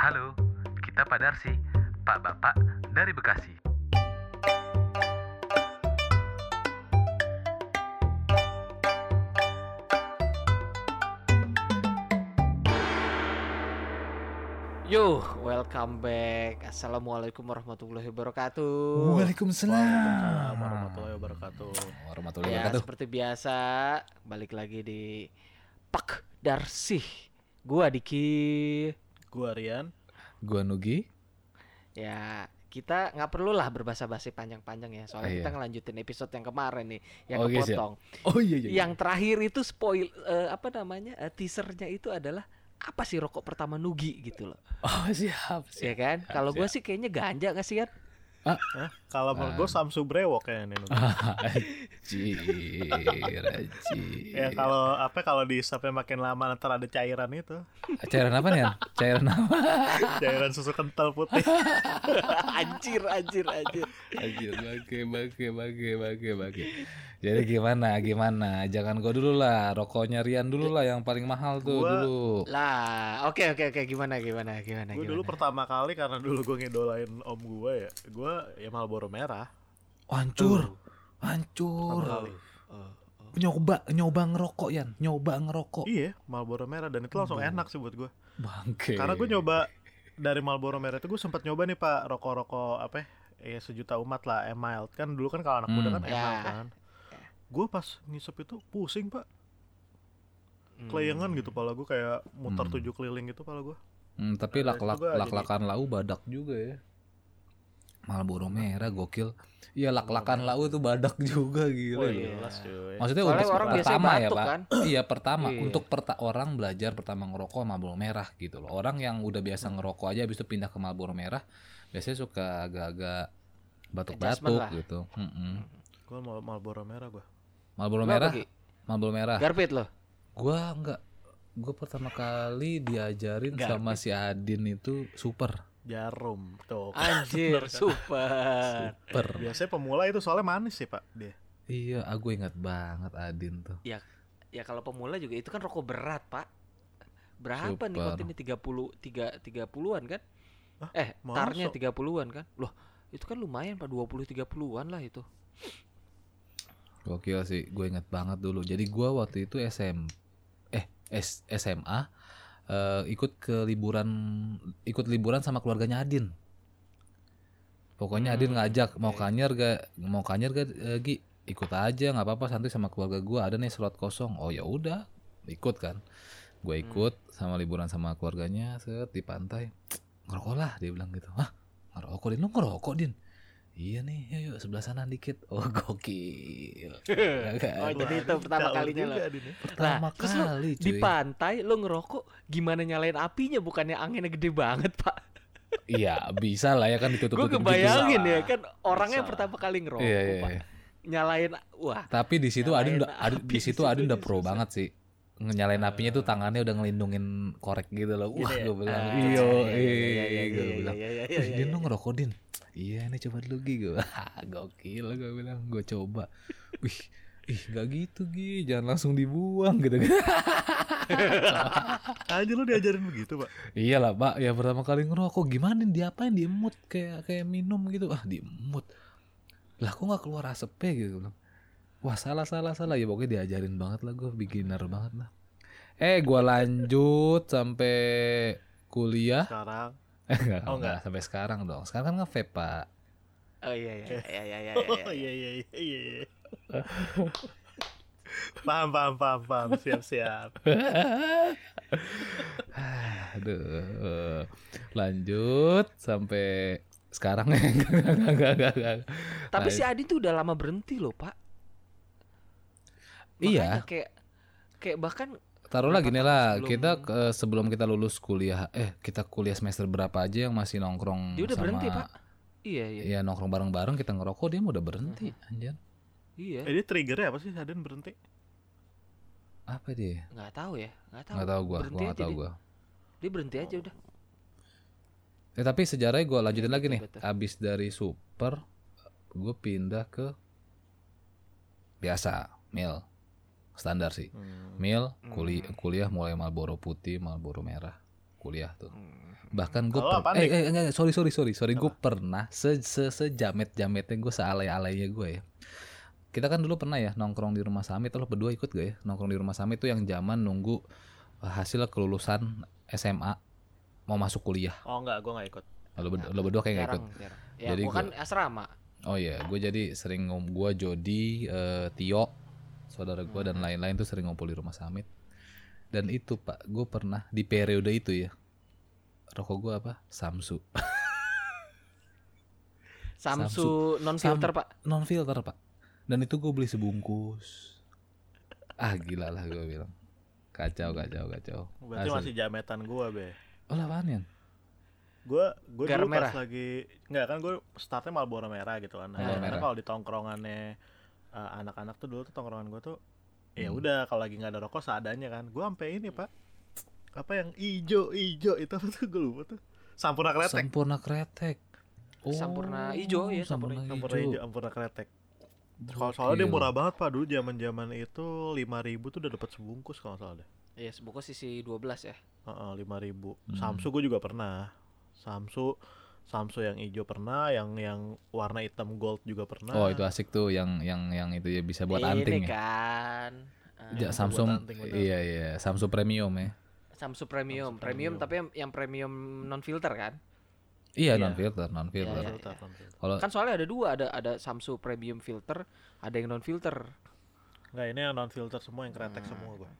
Halo, kita Pak Darsi, Pak Bapak dari Bekasi. Yo, welcome back. Assalamualaikum warahmatullahi wabarakatuh. Waalaikumsalam. Waalaikumsalam warahmatullahi wabarakatuh. Warahmatullahi Ya, wabarakatuh. seperti biasa, balik lagi di Pak Darsih. Gua Diki. Gua Rian. Gua Nugi. Ya, kita nggak perlu lah berbahasa-basi panjang-panjang ya, soalnya Ah, kita iya. ngelanjutin episode yang kemarin nih, yang Oh, iya, kepotong. Oh iya iya. Yang terakhir itu spoil eh, apa namanya? eh, teasernya itu adalah apa sih rokok pertama Nugi gitu loh. Oh siap Ya siap. kan? Kalau gue siap. sih kayaknya ganja gak sih kan? Hah? Kalau menurut gua Samsu Brewok kayaknya nih. Anjir, anjir. ya kalau apa kalau dihisapnya makin lama ntar ada cairan itu. Cairan apa nih? Cairan apa? Cairan susu kental putih. anjir, anjir, anjir. Anjir, bage, bage, bage, bage, bage. Jadi gimana, gimana? Jangan gua dulu lah, rokoknya Rian dulu lah yang paling mahal tuh Gua- dulu. Lah, oke oke oke gimana gimana gimana Gue gimana. dulu pertama kali karena dulu gue ngidolain om gue ya. Gue ya Marlboro merah. Hancur, Pertama hancur. kali. Nyoba, nyoba ngerokok Yan, nyoba ngerokok. Iya, Marlboro merah dan itu langsung enak sih buat gue. Bangke. Karena gue nyoba dari Marlboro merah itu gue sempat nyoba nih pak rokok-rokok apa ya eh, sejuta umat lah mild kan dulu kan kalau anak muda Hmm. kan Ya. mild kan gue pas ngisep itu pusing pak kelayangan gitu pala gue kayak muter Hmm. tujuh keliling gitu pala gue Hmm, tapi Ada lak-lak juga lak-lakan lau badak juga ya. Marlboro merah gokil. Iya lak-lakan lau itu badak juga gitu. oh iya. jelas cuy Maksudnya Soalnya untuk orang pertama ya pak. kan? Iya pertama Iya. untuk perta orang belajar pertama ngerokok Marlboro merah gitu loh. Orang yang udah biasa ngerokok aja habis itu pindah ke Marlboro merah biasanya suka agak-agak batuk-batuk gitu. Mm-mm. gue mau Marlboro merah gue Marlboro merah, Ki? Marlboro merah. Garpit loh. Gua enggak Gua pertama kali diajarin sama si Adin itu super. jarum tuh Anjir, super. Super. biasanya pemula itu soalnya manis sih pak dia Iya, aku ingat banget Adin tuh. Ya ya kalau pemula juga itu kan rokok berat, Pak. Berapa Super. nikotinnya 30 3 30-an kan? Hah? Eh, tarnya 30-an kan? Loh, itu kan lumayan Pak 20 30-an lah itu. Gokil sih, gue inget banget dulu. Jadi gua waktu itu SM eh S- SMA eh, ikut ke liburan ikut liburan sama keluarganya Adin. Pokoknya Adin ngajak mau kanyer gak mau kanyer gak eh, Gi? Ikut aja nggak apa-apa santai sama keluarga gua ada nih slot kosong. Oh ya udah, ikut kan. Gue ikut sama liburan sama keluarganya set di pantai. Ngerokok lah dia bilang gitu. Hah? Ngerokok Din? Lu ngerokok Din? Iya nih, yuk, yuk sebelah sana dikit. Oh gokil. Oh, jadi itu pertama kalinya. Adin ya. Pertama Nah, terus kali Di pantai lo ngerokok gimana nyalain apinya bukannya anginnya gede banget, Pak. Iya bisa lah ya kan ditutup Gue kebayangin ya kan orangnya Bisa. pertama kali ngerokok, Iya, iya, Pak. iya. Nyalain wah, Tapi di situ Nyalain Adin udah Adin, api di situ Adin udah pro susah. banget sih. Nyalain apinya tuh tangannya udah ngelindungin korek gitu loh. Wah, Gini ya? gue bilang, Ah, iyo, iya, iya, iya, iya, gue iya, bilang, iya, iya, "Wih, iya, Din iya. lu ngerokok Din? Iya ini coba dulu Gi gue. Gokil gue bilang, gue coba. Wih, ih gak gitu Gi, jangan langsung dibuang gitu. aja lu diajarin begitu pak Iya lah pak, ya pertama kali ngerokok gimana nih diapain diemut kayak kayak minum gitu ah diemut lah kok nggak keluar asapnya gitu bilang. Wah salah salah salah. Ya pokoknya diajarin banget lah gue beginner banget lah. Eh gua lanjut sampai kuliah. Sekarang? Eh enggak, Oh, enggak sampai sekarang dong. Sekarang kan nge pak. Oh iya iya iya iya iya. oh iya iya iya iya iya. paham paham paham paham. Siap siap. Aduh. Lanjut sampai sekarang. Enggak enggak enggak enggak, enggak. Tapi si Adi tuh udah lama berhenti loh, Pak. Iya. Makanya kayak kayak bahkan Taruh lagi nih Berapa lah, tahun kita sebelum- ke- sebelum kita lulus kuliah, eh kita kuliah semester berapa aja yang masih nongkrong dia udah sama, berhenti, Pak. Iya iya. Iya nongkrong bareng-bareng kita ngerokok dia udah berhenti, anjir. Iya. eh dia triggernya apa sih Aden berhenti Apa dia? Nggak tahu ya, nggak tahu. Nggak tahu gua, Berhenti gua nggak tahu dia. gua. Dia berhenti aja udah. Eh tapi sejarahnya gua lanjutin Iya, lagi betul, nih. betul. Abis dari super, gue pindah ke biasa, mil, standar sih. Hmm. Mil, kuliah, kuliah mulai Marlboro putih, Marlboro merah. kuliah tuh. Hmm. Bahkan gue per- eh, eh, enggak, enggak, sorry sorry sorry sorry gue pernah se se sejamet jametnya gue sealay alaynya gue ya. Kita kan dulu pernah ya nongkrong di rumah Samit, lo berdua ikut gak ya nongkrong di rumah Samit tuh yang zaman nunggu uh, hasil kelulusan SMA mau masuk kuliah. Oh enggak, gue nggak ikut. Lo, berdua, lo berdua kayak gak ikut. jarang. Ya, Jadi gua kan asrama. Oh iya, gue jadi sering ngom gue Jody, eh, Tio, saudara gue dan lain-lain tuh sering ngumpul di rumah Samit. Dan itu pak, gue pernah di periode itu ya, rokok gue apa? Samsu, Samsu non filter, Sam- Pak. non filter pak. Dan itu gue beli sebungkus. Ah gila lah gue bilang, kacau kacau kacau. Berarti Asli. masih jametan gue be. Oh apaan ya? Gue gue dulu pas merah. lagi nggak kan gue startnya Marlboro merah gitu kan. Nah, karena merah. kalau di tongkrongannya uh, anak-anak tuh dulu tuh tongkrongan gue tuh ya Hmm. udah kalau lagi nggak ada rokok seadanya kan. Gue sampai ini pak apa yang ijo ijo itu apa tuh gue lupa tuh. Sampurna kretek. Sampurna kretek. Oh, Sampurna ijo ya, sampurna, sampurna ijo. ijo, sampurna kretek. Kalau soalnya dia murah banget pak dulu zaman zaman itu lima ribu tuh udah dapat sebungkus kalau salah deh. Iya, sebungkus sisi 12 ya. lima ribu. Hmm. Samsu gue juga pernah. Samsu, Samsu yang hijau pernah, yang yang warna hitam gold juga pernah. Oh itu asik tuh yang yang yang itu ya bisa buat Ini anting ya. kan. Ja, buat Samsung anting, iya iya Samsung premium ya. Samsu premium, Samsu premium, premium. tapi yang, yang premium non filter kan? Iya Iya. non filter non Iya, filter. iya. Filter, non filter. Kalau Kan soalnya ada dua, ada ada Samsu premium filter, ada yang non filter. Nggak, ini yang non filter semua yang kretek Hmm. semua gua.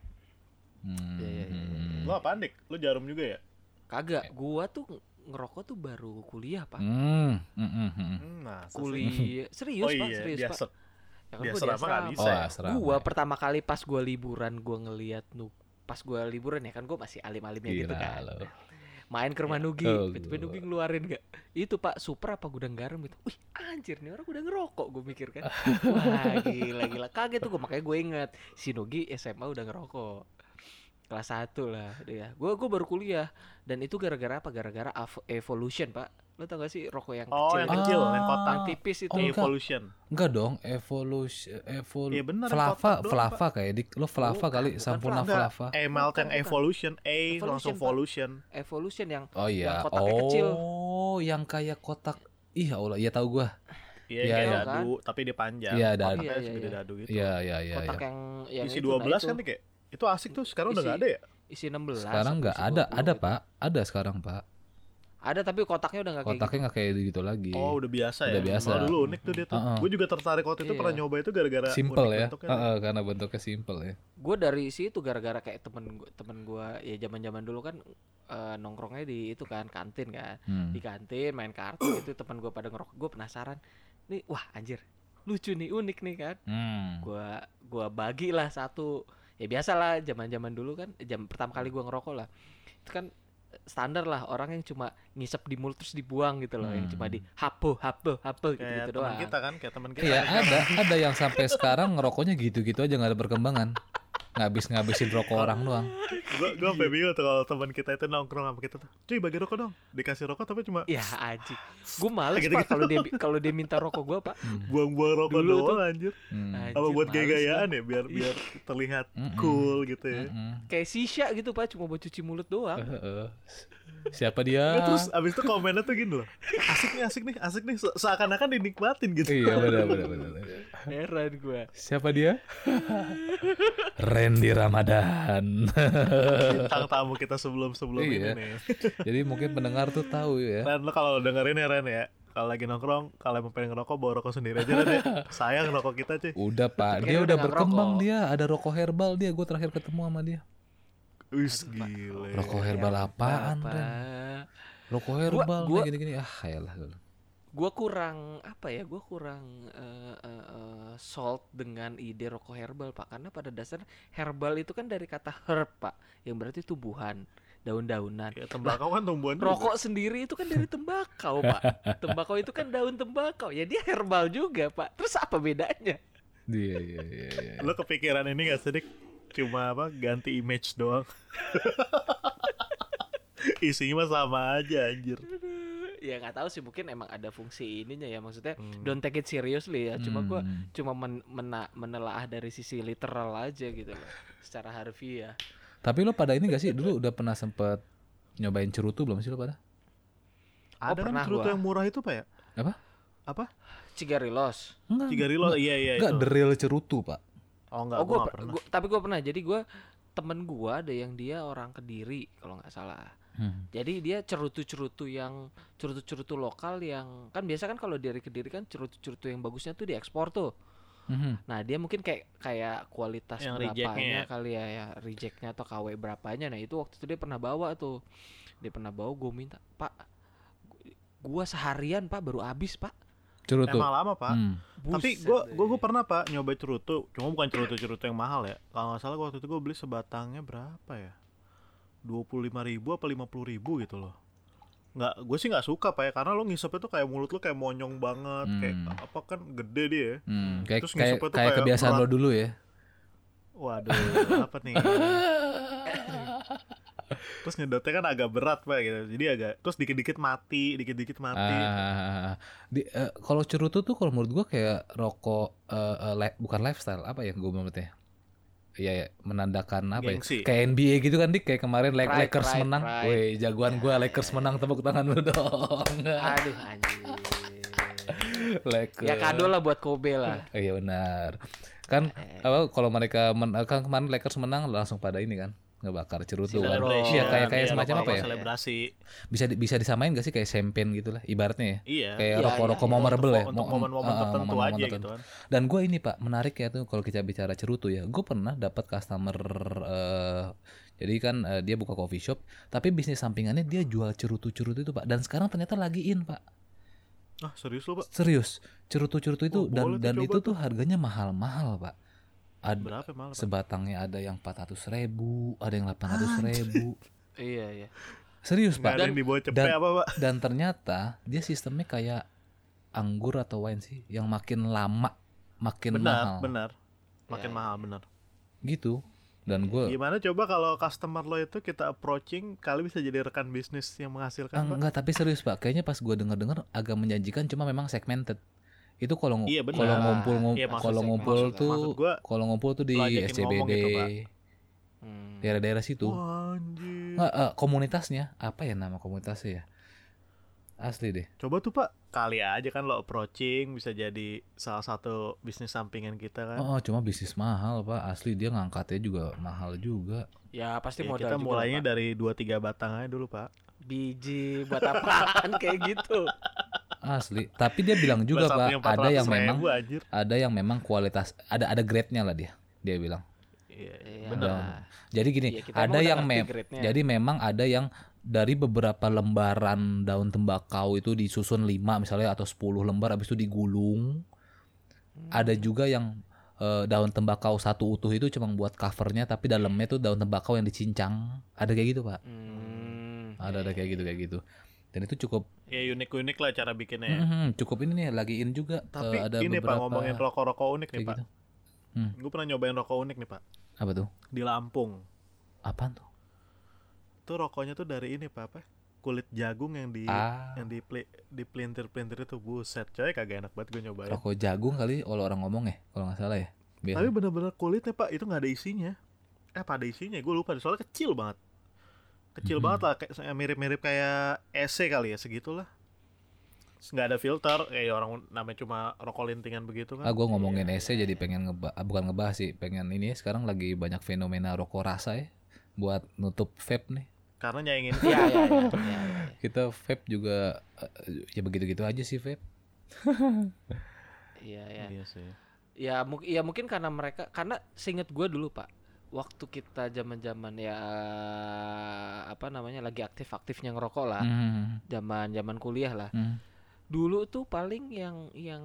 hmm, Iya, iya, iya, hmm, Lu apaan dik? Lu jarum juga ya? Kagak, gua tuh ngerokok tuh baru kuliah, Pak. hmm, hmm. Hmm, nah, Kuliah serius, Oh Pak, iya, serius, dia Pak. Ya kan gua serama nggak asrama. bisa. Oh ya? asrama. Gua pertama kali pas gua liburan gua ngeliat nu pas gua liburan ya kan gua masih alim-alimnya gitu kan. lo. Main ke rumah Nugi, Oh, tiba-tiba gua. Nugi ngeluarin gak? Itu Pak, super apa gudang garam gitu. Wih, anjir nih orang udah ngerokok gue mikir kan. Wah, gila gila. Kaget tuh gue makanya gue inget si Nugi SMA udah ngerokok. Kelas 1 lah dia. Gue gue baru kuliah dan itu gara-gara apa? Gara-gara Evolution, Pak. Lo tau gak sih rokok yang Oh, kecil yang itu? kecil, Ah. yang kotak. yang tipis itu. Oh, enggak. Evolution. Enggak dong, evolusi evol Iya, bener, Flava, doang, Flava kayak dik. Lo Flava Bukan, kali, Sampurna Flava. Emalt yang Bukan, bukan. Evolution, A Evolution, langsung Pak. Evolution. Evolution yang Oh iya. Yang kotaknya kecil. Oh, yang kayak kotak. Ih, ya Allah, iya tahu gua. Iya, Iya, kayak iya. dadu, tapi dia panjang. Iya, dadu. Kotaknya Iya, iya, iya. dadu gitu. Iya, iya, iya, kotak iya. yang yang Isi itu, 12 nah, kan itu. nih kayak. Itu asik tuh, sekarang udah Isi- nggak ada ya? isi 16 Sekarang nggak isi ada, 20 ada gitu. Pak. Ada sekarang Pak. Ada tapi kotaknya udah nggak kayak gitu. Kotaknya nggak kayak gitu lagi. Oh, udah biasa ya. Udah biasa. Oh, dulu unik tuh dia tuh. Uh-uh. Gue juga tertarik waktu itu Iya. pernah nyoba itu gara-gara Simple ya. bentuknya. Heeh, karena bentuknya simple ya. gue dari situ gara-gara kayak temen gua temen gue ya zaman zaman dulu kan eh, nongkrongnya di itu kan kantin kan Hmm. di kantin main kartu itu temen gue pada ngerokok gue penasaran nih wah anjir lucu nih unik nih kan Hmm. gue gua bagi lah satu ya biasa lah zaman zaman dulu kan jam pertama kali gue ngerokok lah itu kan standar lah orang yang cuma ngisep di mulut terus dibuang gitu loh yang cuma Hmm. di hapo hapo hapo gitu gitu teman doang kita kan, kayak teman kita. Iya ada ada yang sampai sekarang ngerokoknya gitu-gitu aja nggak ada perkembangan. Ngabis ngabisin rokok orang doang. Gue gue sampai bingung tuh kalau teman kita itu nongkrong sama kita tuh. Cuy bagi rokok dong. Dikasih rokok tapi cuma ya anjing gue males Gitu-gitu. pak kalau dia kalau dia minta rokok gue pak Hmm. buang-buang rokok Dulu doang anjir. Hmm. Anjir, Apa buat gaya-gayaan ya biar biar terlihat Mm-mm. cool gitu ya. Kayak sisha gitu pak cuma buat cuci mulut doang Heeh. Siapa dia? Terus abis itu komennya tuh gini loh. Asik nih, asik nih, asik nih. Se- Seakan-akan dinikmatin gitu. Iya benar benar benar. heran gue Siapa dia? Randy Ramadan. Bintang tamu kita sebelum-sebelum ini Iya. nih. Jadi mungkin pendengar tuh tahu ya. Ren, lo kalau dengerin ya Ren ya. Kalau lagi nongkrong, kalau emang pengen ngerokok, bawa rokok sendiri aja Ren ya. Sayang rokok kita cuy. Udah pak, dia udah berkembang ngerokok. dia. Ada rokok herbal dia. Gue terakhir ketemu sama dia. Wis gile. Rokok herbal apaan, Bapak. Ren? Rokok herbal gua- gini-gini. Ah, kayalah. Gue kurang apa ya gue kurang eh, eh, eh, salt dengan ide rokok herbal pak karena pada dasar herbal itu kan dari kata herb pak yang berarti tumbuhan daun-daunan Ya, tembakau kan tumbuhan juga. rokok sendiri itu kan dari tembakau pak tembakau itu kan daun tembakau ya dia herbal juga pak terus apa bedanya Iya, iya, iya. iya. Lo kepikiran ini gak sedik? Cuma apa, ganti image doang. Isinya mah sama aja anjir. Ya nggak tahu sih mungkin emang ada fungsi ininya ya maksudnya Hmm. don't take it seriously ya cuma gua Hmm. cuma men- mena- menelaah dari sisi literal aja gitu loh secara harfiah Tapi lo pada ini gak sih dulu udah pernah sempet Nyobain cerutu belum sih lo pada? Ada kan pernah cerutu gua. yang murah itu pak ya? Apa? Apa? Cigarilos. Enggak. Tiga rilo, iya iya Enggak, itu. the real cerutu, Pak. Oh enggak, oh, gua gua, gua- tapi gue pernah. Jadi gue temen gue ada yang dia orang kediri kalau nggak salah. Hmm. Jadi dia cerutu-cerutu yang cerutu-cerutu lokal yang kan biasa kan kalau dari kediri kan cerutu-cerutu yang bagusnya tuh diekspor tuh. Mhm. Nah dia mungkin kayak kayak kualitas Yang berapanya ya? kali ya, ya rejectnya atau KW berapanya. Nah itu waktu itu dia pernah bawa tuh. Dia pernah bawa gue minta Pak, gua seharian Pak baru habis Pak. Cerutu. Emang lama pak. Hmm. Tapi deh. gua, gua pernah pak nyoba cerutu, cuma bukan cerutu-cerutu yang mahal ya. Kalau nggak salah gua waktu itu gua beli sebatangnya berapa ya? Dua puluh lima ribu apa lima puluh ribu gitu loh. Nggak, gue sih nggak suka pak ya, karena lo ngisepnya tuh kayak mulut lo kayak monyong banget, kayak Hmm. apa kan gede dia. ya. Hmm. Kayak Terus kayak, tuh kayak kayak kebiasaan lo dulu ya. Waduh, apa nih? terus nyedotnya kan agak berat pak gitu, jadi agak terus dikit-dikit mati, dikit-dikit mati. Ah, di, eh, kalau cerutu tuh kalau menurut gua kayak rokok eh, eh, li- bukan lifestyle apa ya gue Iya ya, menandakan apa Gengsi. ya? Kayak NBA gitu kan dik, kayak kemarin Pride, Lakers pride, menang. pride. Woi, jagoan gua Lakers ya, menang tepuk tangan lu dong. Aduh anjir. Lakers. ya kado lah buat Kobe lah. Iya benar. Kan Eh. apa kalau mereka men, kan kemarin Lakers menang langsung pada ini kan ngebakar cerutu kan. Celebration. Iya kayak kayak Iya, semacam apa ya? Selebrasi. Bisa di- bisa disamain gak sih kayak champagne gitu lah ibaratnya ya? Iya. Kayak Iya, rokok-rokok iya, mau iya. memorable ya. Untuk Mo- momen-momen ah, tertentu momen-momen aja tertentu. gitu kan. Dan gue ini pak menarik ya tuh kalau kita bicara cerutu ya. Gue pernah dapat customer eh, jadi kan eh, dia buka coffee shop, tapi bisnis sampingannya dia jual cerutu-cerutu itu pak. Dan sekarang ternyata lagi in pak. Ah, serius lo, Pak? Serius, cerutu-cerutu itu Oh, dan dan itu tuh. tuh harganya mahal-mahal pak. Ada Berapa malah, Pak? sebatangnya ada yang 400 ribu, ada yang 800 ribu. Iya iya. Serius Nggak pak. dibawa cepet dan- apa, Pak? Dan ternyata dia sistemnya kayak anggur atau wine sih, yang makin lama makin Benar, mahal. benar. Makin Iya, mahal, benar. Gitu. Dan gue Gimana coba kalau customer lo itu kita approaching kali bisa jadi rekan bisnis yang menghasilkan, Pak? enggak tapi serius pak, kayaknya pas gue denger dengar agak menjanjikan, cuma memang segmented. Itu kalau Iya, kalau ngumpul ngum- Iya, kalau ngumpul maksud- tuh kalau ngumpul tuh di SCBD gitu. Hmm. daerah-daerah situ. Nggak, eh, komunitasnya apa ya nama komunitasnya ya? Asli deh. Coba tuh, Pak. Kali aja kan lo approaching bisa jadi salah satu bisnis sampingan kita kan. Oh, cuma bisnis mahal pak. Asli dia ngangkatnya juga mahal juga. Ya pasti Ya, modal kita juga mulainya Pak. dari 2 3 batang aja dulu, Pak. biji buat apaan kayak gitu. Asli. Tapi dia bilang juga pak, ada yang 400.000, memang anjir. ada yang memang kualitas ada ada grade-nya lah dia. Dia bilang. Iya, Iya. benar. Ada- Jadi gini, Iya, kita ada yang mem jadi memang ada yang dari beberapa lembaran daun tembakau itu disusun 5 misalnya atau 10 lembar habis itu digulung. Ada juga yang eh, daun tembakau satu utuh itu cuma buat covernya tapi dalamnya tuh daun tembakau yang dicincang. Ada kayak gitu, Pak. Hmm. Ada ada kayak gitu kayak gitu. Dan itu cukup Ya unik-unik lah cara bikinnya. ya. Mhm, cukup ini nih lagi in juga. Tapi Eh, ada ini Pak beberapa ngomongin rokok-rokok unik nih Pak. gitu. Hmm. Gue pernah nyobain rokok unik nih Pak. Apa tuh? Di Lampung. Apaan tuh? Tuh rokoknya tuh dari ini Pak apa? Kulit jagung yang di Ah. yang di pli, di pelintir-pelintir itu buset coy kagak enak banget gue nyobain. Rokok jagung kali kalau orang ngomong ya, kalau nggak salah ya. Biasa. Tapi bener-bener kulitnya Pak itu nggak ada isinya. Eh apa ada isinya? Gue lupa. Soalnya kecil banget. Kecil Mhm. banget lah kayak mirip-mirip kayak EC kali ya segitulah. Nggak ada filter kayak orang namanya cuma rokok lintingan begitu kan. Ah, gue ngomongin Iya, ese jadi pengen ngeba ah, bukan ngebahas sih, pengen ini ya, sekarang lagi banyak fenomena rokok rasa ya buat nutup vape nih. Karena nyaingin Iya iya iya. iya, iya. Kita vape juga eh, ya begitu-gitu aja sih vape. Iya iya. Iya sih. Ya, mu- ya mungkin karena mereka karena seinget gue dulu pak waktu kita zaman zaman ya apa namanya lagi aktif aktifnya ngerokok lah Hmm, zaman zaman kuliah lah hmm. dulu tuh paling yang yang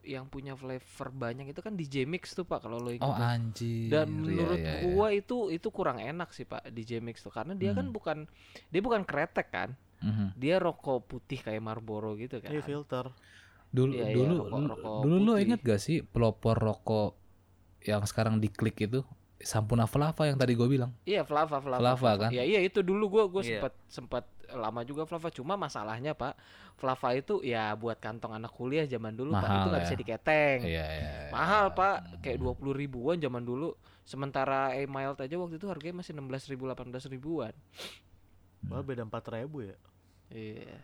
yang punya flavor banyak itu kan DJ Mix tuh pak kalau lo ingat Oh anjir. dan Iya, menurut iya, iya. gua itu itu kurang enak sih pak DJ Mix tuh karena dia kan Hmm. bukan dia bukan kretek kan Mhm. dia rokok putih kayak Marlboro gitu kan Iya filter. Dulu Iya, iya, dulu rokok- lu- rokok dulu lu putih. inget gak sih pelopor rokok yang sekarang diklik itu Sampuna Flava yang tadi gue bilang. Iya Flava Flava. Flava, kan? Iya iya itu dulu gua gua Iya. sempat sempat lama juga Flava cuma masalahnya Pak Flava itu ya buat kantong anak kuliah zaman dulu Pak itu Mahal nggak ya. bisa diketeng. Iya iya. iya. Mahal Pak kayak 20 ribuan zaman dulu sementara A mild aja waktu itu harganya masih 16 ribu 18 ribuan. Wah beda empat ribu ya. Iya.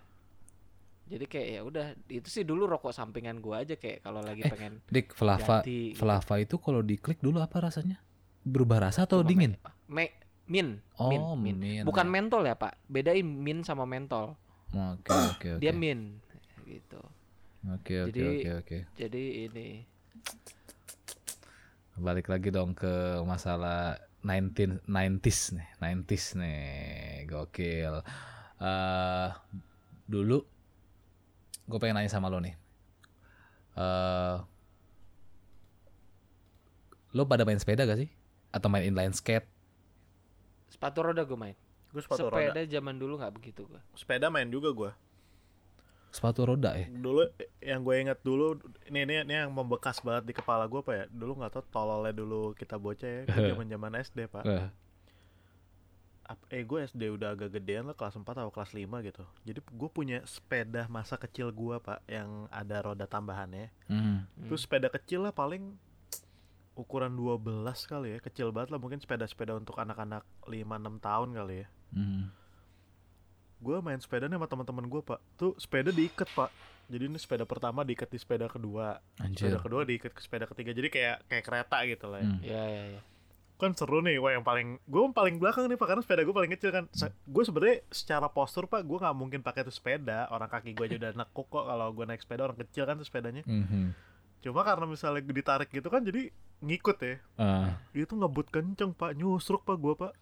Jadi kayak ya udah itu sih dulu rokok sampingan gua aja kayak kalau lagi Eh, pengen Dik, Flava, ganti gitu. Flava itu kalau diklik dulu apa rasanya? Berubah rasa atau Cuma dingin? Me, me- min, Oh, min, min. min. Bukan mentol ya, Pak. Bedain min sama mentol. Oke, oke, oke. Dia min gitu. Oke, oke, Jadi- oke, oke. Jadi ini Balik lagi dong ke masalah 19 90s nih, 90s nih. Gokil. eh dulu gue pengen nanya sama lo nih. eh lo pada main sepeda gak sih? Atau main inline skate? sepatu roda gue main. Gue sepatu Sepeda roda. zaman dulu nggak begitu gua. Sepeda main juga gue. Sepatu roda ya? Dulu yang gue inget dulu ini ini ini yang membekas banget di kepala gue apa ya? Dulu nggak tau tololnya dulu kita bocah ya. Zaman zaman SD pak. Eh, Eh gue SD udah agak gedean lah kelas 4 atau kelas 5 gitu. Jadi gue punya sepeda masa kecil gue pak yang ada roda tambahannya. hmm. Itu sepeda kecil lah paling ukuran 12 kali ya. Kecil banget lah mungkin sepeda-sepeda untuk anak-anak 5-6 tahun kali ya. hmm. Gue main sepeda nih sama teman-teman gue pak. Tuh sepeda diikat pak. Jadi ini sepeda pertama diikat di sepeda kedua. Anjir. Sepeda kedua diikat ke sepeda ketiga. Jadi kayak kayak kereta gitu lah ya. Hmm. Ya ya ya. Kan seru nih. Wah yang paling gue paling belakang nih pak karena sepeda gue paling kecil kan. Gue sebenarnya secara postur pak gue nggak mungkin pakai tuh sepeda. Orang kaki gue aja udah nekuk kok kalau gue naik sepeda orang kecil kan tuh sepedanya. Mhm. Cuma karena misalnya ditarik gitu kan jadi ngikut ya. Ah. Itu ngebut kenceng pak, nyusruk pak gue pak.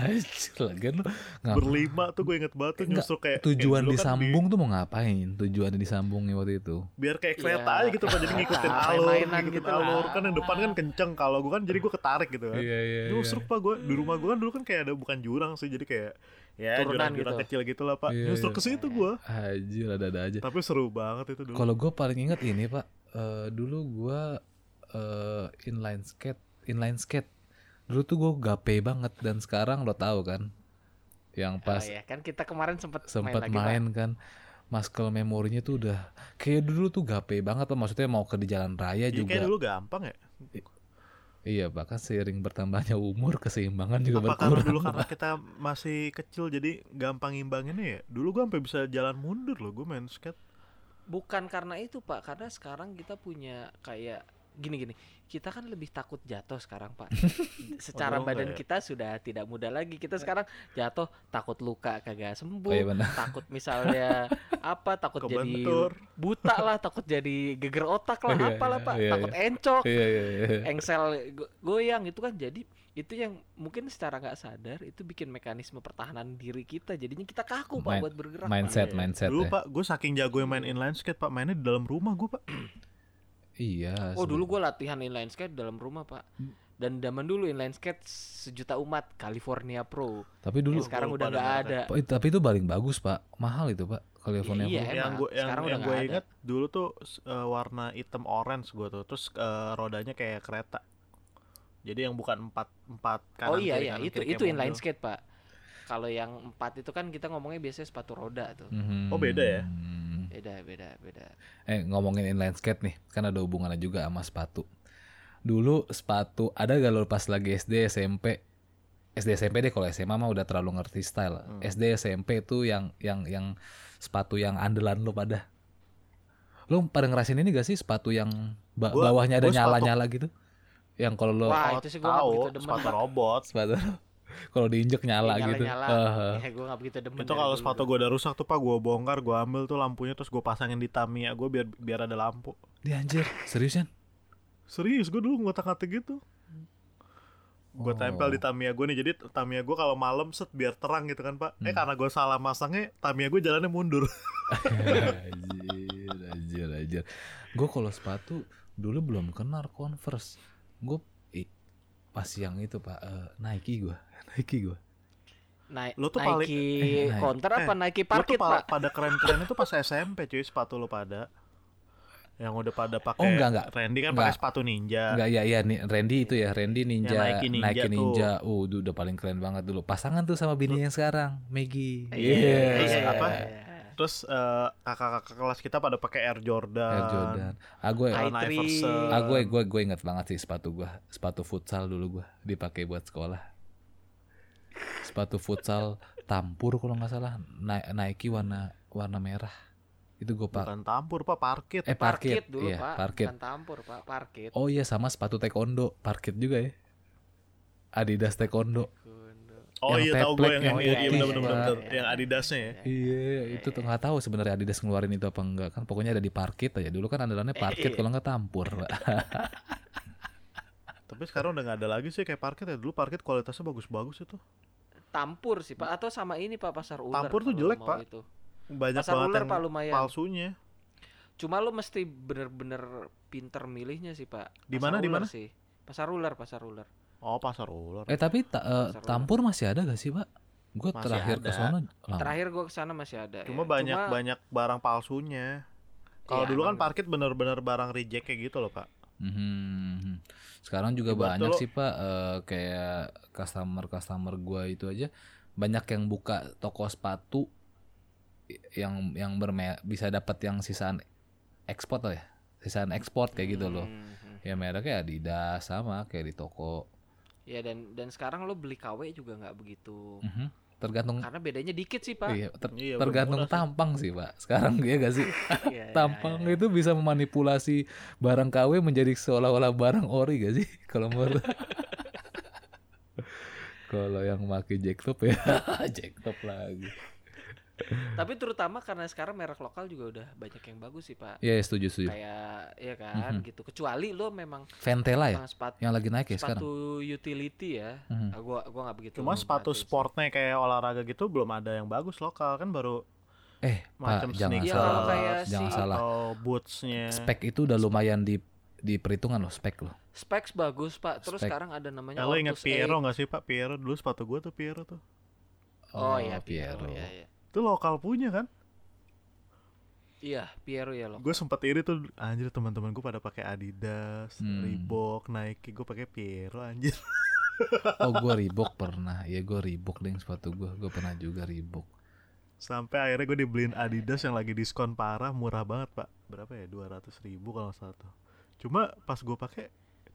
Anjir, lagian lu Berlima tuh gue inget banget tuh Enggak, nyusruk kayak tujuan kayak kan disambung tuh mau ngapain? Tujuan disambungnya waktu itu. di- biar kayak kereta Iya. aja gitu pak, jadi ngikutin alur, mainan ngikutin gitu alur. lah. Kan yang depan kan kenceng, kalau gue kan jadi gue ketarik gitu kan. iya. Nyusruk pak gue di rumah gue kan dulu kan kayak ada bukan jurang sih, jadi kayak ya Turunan gitu. kecil gitu lah pak. Iya, Nyusruk iya. ke situ gue. Anjir, ada-ada aja. Tapi seru banget itu dulu. Kalau gue paling ingat ini pak, Eh, dulu gue eh, inline skate, inline skate. Dulu tuh gue gape banget dan sekarang lo tahu kan, yang pas oh, ya kan kita kemarin sempat sempat main, lagi, main, kan, muscle memorinya tuh udah kayak dulu tuh gape banget pak. Maksudnya mau ke di jalan raya Iya, juga. kayak dulu gampang ya. Iya bahkan seiring bertambahnya umur keseimbangan juga Apa karena berkurang. dulu karena kita masih kecil jadi gampang imbanginnya ya. Dulu gue sampai bisa jalan mundur loh gue main skate. Bukan karena itu Pak, karena sekarang kita punya kayak gini-gini. Kita kan lebih takut jatuh sekarang Pak. Secara Oh, badan enggak ya? kita sudah tidak muda lagi. Kita sekarang jatuh takut luka kagak sembuh. Oh, iya benar. takut misalnya apa takut jadi Kebentur. buta lah takut jadi geger otak lah Iya, apalah iya, pak iya, takut encok Iya iya iya. engsel go- goyang itu kan jadi itu yang mungkin secara nggak sadar itu bikin mekanisme pertahanan diri kita jadinya kita kaku pak Main- buat bergerak Pak. Mindset Iya. mindset Dulu ya. pak, gue saking jago main inline skate pak, mainnya di dalam rumah gue pak. Iya. oh asli. dulu gua latihan inline skate dalam rumah pak dan zaman dulu inline skate sejuta umat California Pro Tapi dulu yang sekarang udah nggak ada itu- tapi itu paling bagus pak, mahal itu pak California Iya, Pro. Emang, yang gue yang, sekarang udah yang gue ada. inget dulu tuh eh, warna hitam orange gue tuh, terus eh, rodanya kayak kereta. Jadi yang bukan empat empat kanan oh iya kiri, iya kanan itu kiri itu inline skate pak kalau yang empat itu kan kita ngomongnya biasanya sepatu roda tuh Mhm. Oh, beda ya? Beda beda beda Eh ngomongin inline skate nih, kan ada hubungannya juga sama sepatu. Dulu sepatu ada gak lo pas lagi SD SMP? SD SMP deh kalau SMA mah udah terlalu ngerti style. Hmm. SD SMP tuh yang yang yang sepatu yang andalan lo pada. Lo pada ngerasain ini gak sih sepatu yang ba- Gua- bawahnya ada nyala-nyala gitu? Yang kalau lo Wah, Oh, itu sih gua tahu, demen, sepatu robot. sepatu kalau diinjek nyala Nyala gitu. nyala Heeh. ya gue nggak begitu demen Itu kalau sepatu gue udah rusak tuh pak, gue bongkar, gue ambil tuh lampunya, terus gue pasangin di Tamiya gue biar biar ada lampu. Dia anjir, seriusan? Serius, gue dulu ngotak-ngatik gitu. Gue Oh. tempel di Tamiya gue nih, jadi Tamiya gue kalau malam set biar terang gitu kan pak. Eh Hmm. karena gue salah masangnya, Tamiya gue jalannya mundur. anjir, anjir, anjir. Gue kalau sepatu dulu belum kenal Converse. Gue pas yang itu pak eh, Nike gue, Nike gue. Nai- Lu tuh Nike paling- eh, Nike. counter apa Nike Lo tuh parkit pa- pak pada keren-keren itu pas SMP cuy sepatu lo pada. Yang udah pada pakai Oh, enggak, enggak. Randy kan pakai sepatu ninja. Enggak ya ya nih Randy itu ya Randy Ninja, Yang Nike Ninja Nike tuh. Ninja. Uh, itu udah paling keren banget dulu. Pasangan tuh sama bini yang sekarang, Maggie. Iya, Terus iya, apa? iya. Terus eh, kakak-kakak kelas kita pada pakai Air Jordan. Air Jordan. Ah gue, ah gue, gue, gue inget banget sih sepatu gue, sepatu futsal dulu gue dipakai buat sekolah. Sepatu futsal Tampur kalau nggak salah. Na- Nike warna warna merah. Itu gue pak Bukan tampur pak, parkit. eh parkit, dulu iya pak. parkit. Bukan tampur pak parkit. Oh iya sama sepatu taekwondo. Parkit juga ya. Adidas taekwondo. Oh yang iya tahu gue yang, yang yang iya, bener bener Pak. bener yang Adidasnya ya. iya itu tuh nggak tahu sebenarnya Adidas ngeluarin itu apa enggak. Kan pokoknya ada di parkit aja. Dulu kan andalannya parkit Iya. kalau nggak tampur. Pak. Tapi sekarang udah nggak ada lagi sih kayak parkit ya. Dulu parkit kualitasnya bagus-bagus itu. Tampur sih pak atau sama ini pak pasar ular Tampur tuh jelek, Pak. itu. Banyak pasar banget ular yang pak lumayan palsunya. cuma lu mesti bener-bener pinter milihnya sih pak Di mana, di mana? sih pasar ular pasar ular Oh pasar ular. eh tapi ta- eh, ular. tampur masih ada gak sih pak gue terakhir ke sana terakhir gua ke sana masih ada Cuma ya. banyak banyak barang palsunya. Kalau Iya, dulu kan parkit bener-bener barang reject kayak gitu loh pak. Mhm. Sekarang juga Ibarat banyak sih pak eh, kayak customer customer gua itu aja banyak yang buka toko sepatu yang yang berme bisa dapat yang sisaan ekspor ya sisaan ekspor kayak gitu loh Mhm. ya mereknya Adidas sama kayak di toko ya dan dan sekarang lo beli KW juga nggak begitu Mhm. Tergantung karena bedanya dikit sih pak. Iya, ter- Iya, tergantung sih. tampang sih pak. Sekarang ya gak sih? Iya, iya, tampang iya. itu bisa memanipulasi barang KW menjadi seolah-olah barang ori gak sih? Kalau menurut kalau yang pakai jacktop ya jacktop lagi tapi terutama karena sekarang merek lokal juga udah banyak yang bagus sih pak ya setuju setuju kayak ya kan Mhm. gitu kecuali lo memang Ventela ya tentang sepatu yang lagi naik ya sekarang sepatu utility ya Mhm. Ah, gua gua nggak begitu Cuma sepatu sih. sportnya kayak olahraga gitu belum ada yang bagus lokal kan baru eh macam pak jangan sneakers Iya, salah kalau kayak jangan si- salah bootsnya. spek itu udah lumayan di di perhitungan loh spek loh specs bagus pak terus Spek. sekarang ada namanya Ya, lo inget Ortus Piero nggak sih pak? Piero dulu sepatu gue tuh Piero tuh. oh, iya Piero ya, ya. Itu lokal punya kan? iya Piero ya lo Gue sempet iri tuh anjir teman-teman gue pada pakai Adidas, Hmm. Reebok, Nike, gue pakai Piero anjir. oh gue Reebok pernah ya gue Reebok deh sepatu gue gue pernah juga Reebok Sampai akhirnya gue dibeliin Adidas yang lagi diskon parah, murah banget pak. Berapa ya? 200 ribu kalau tuh. Cuma pas gue pakai,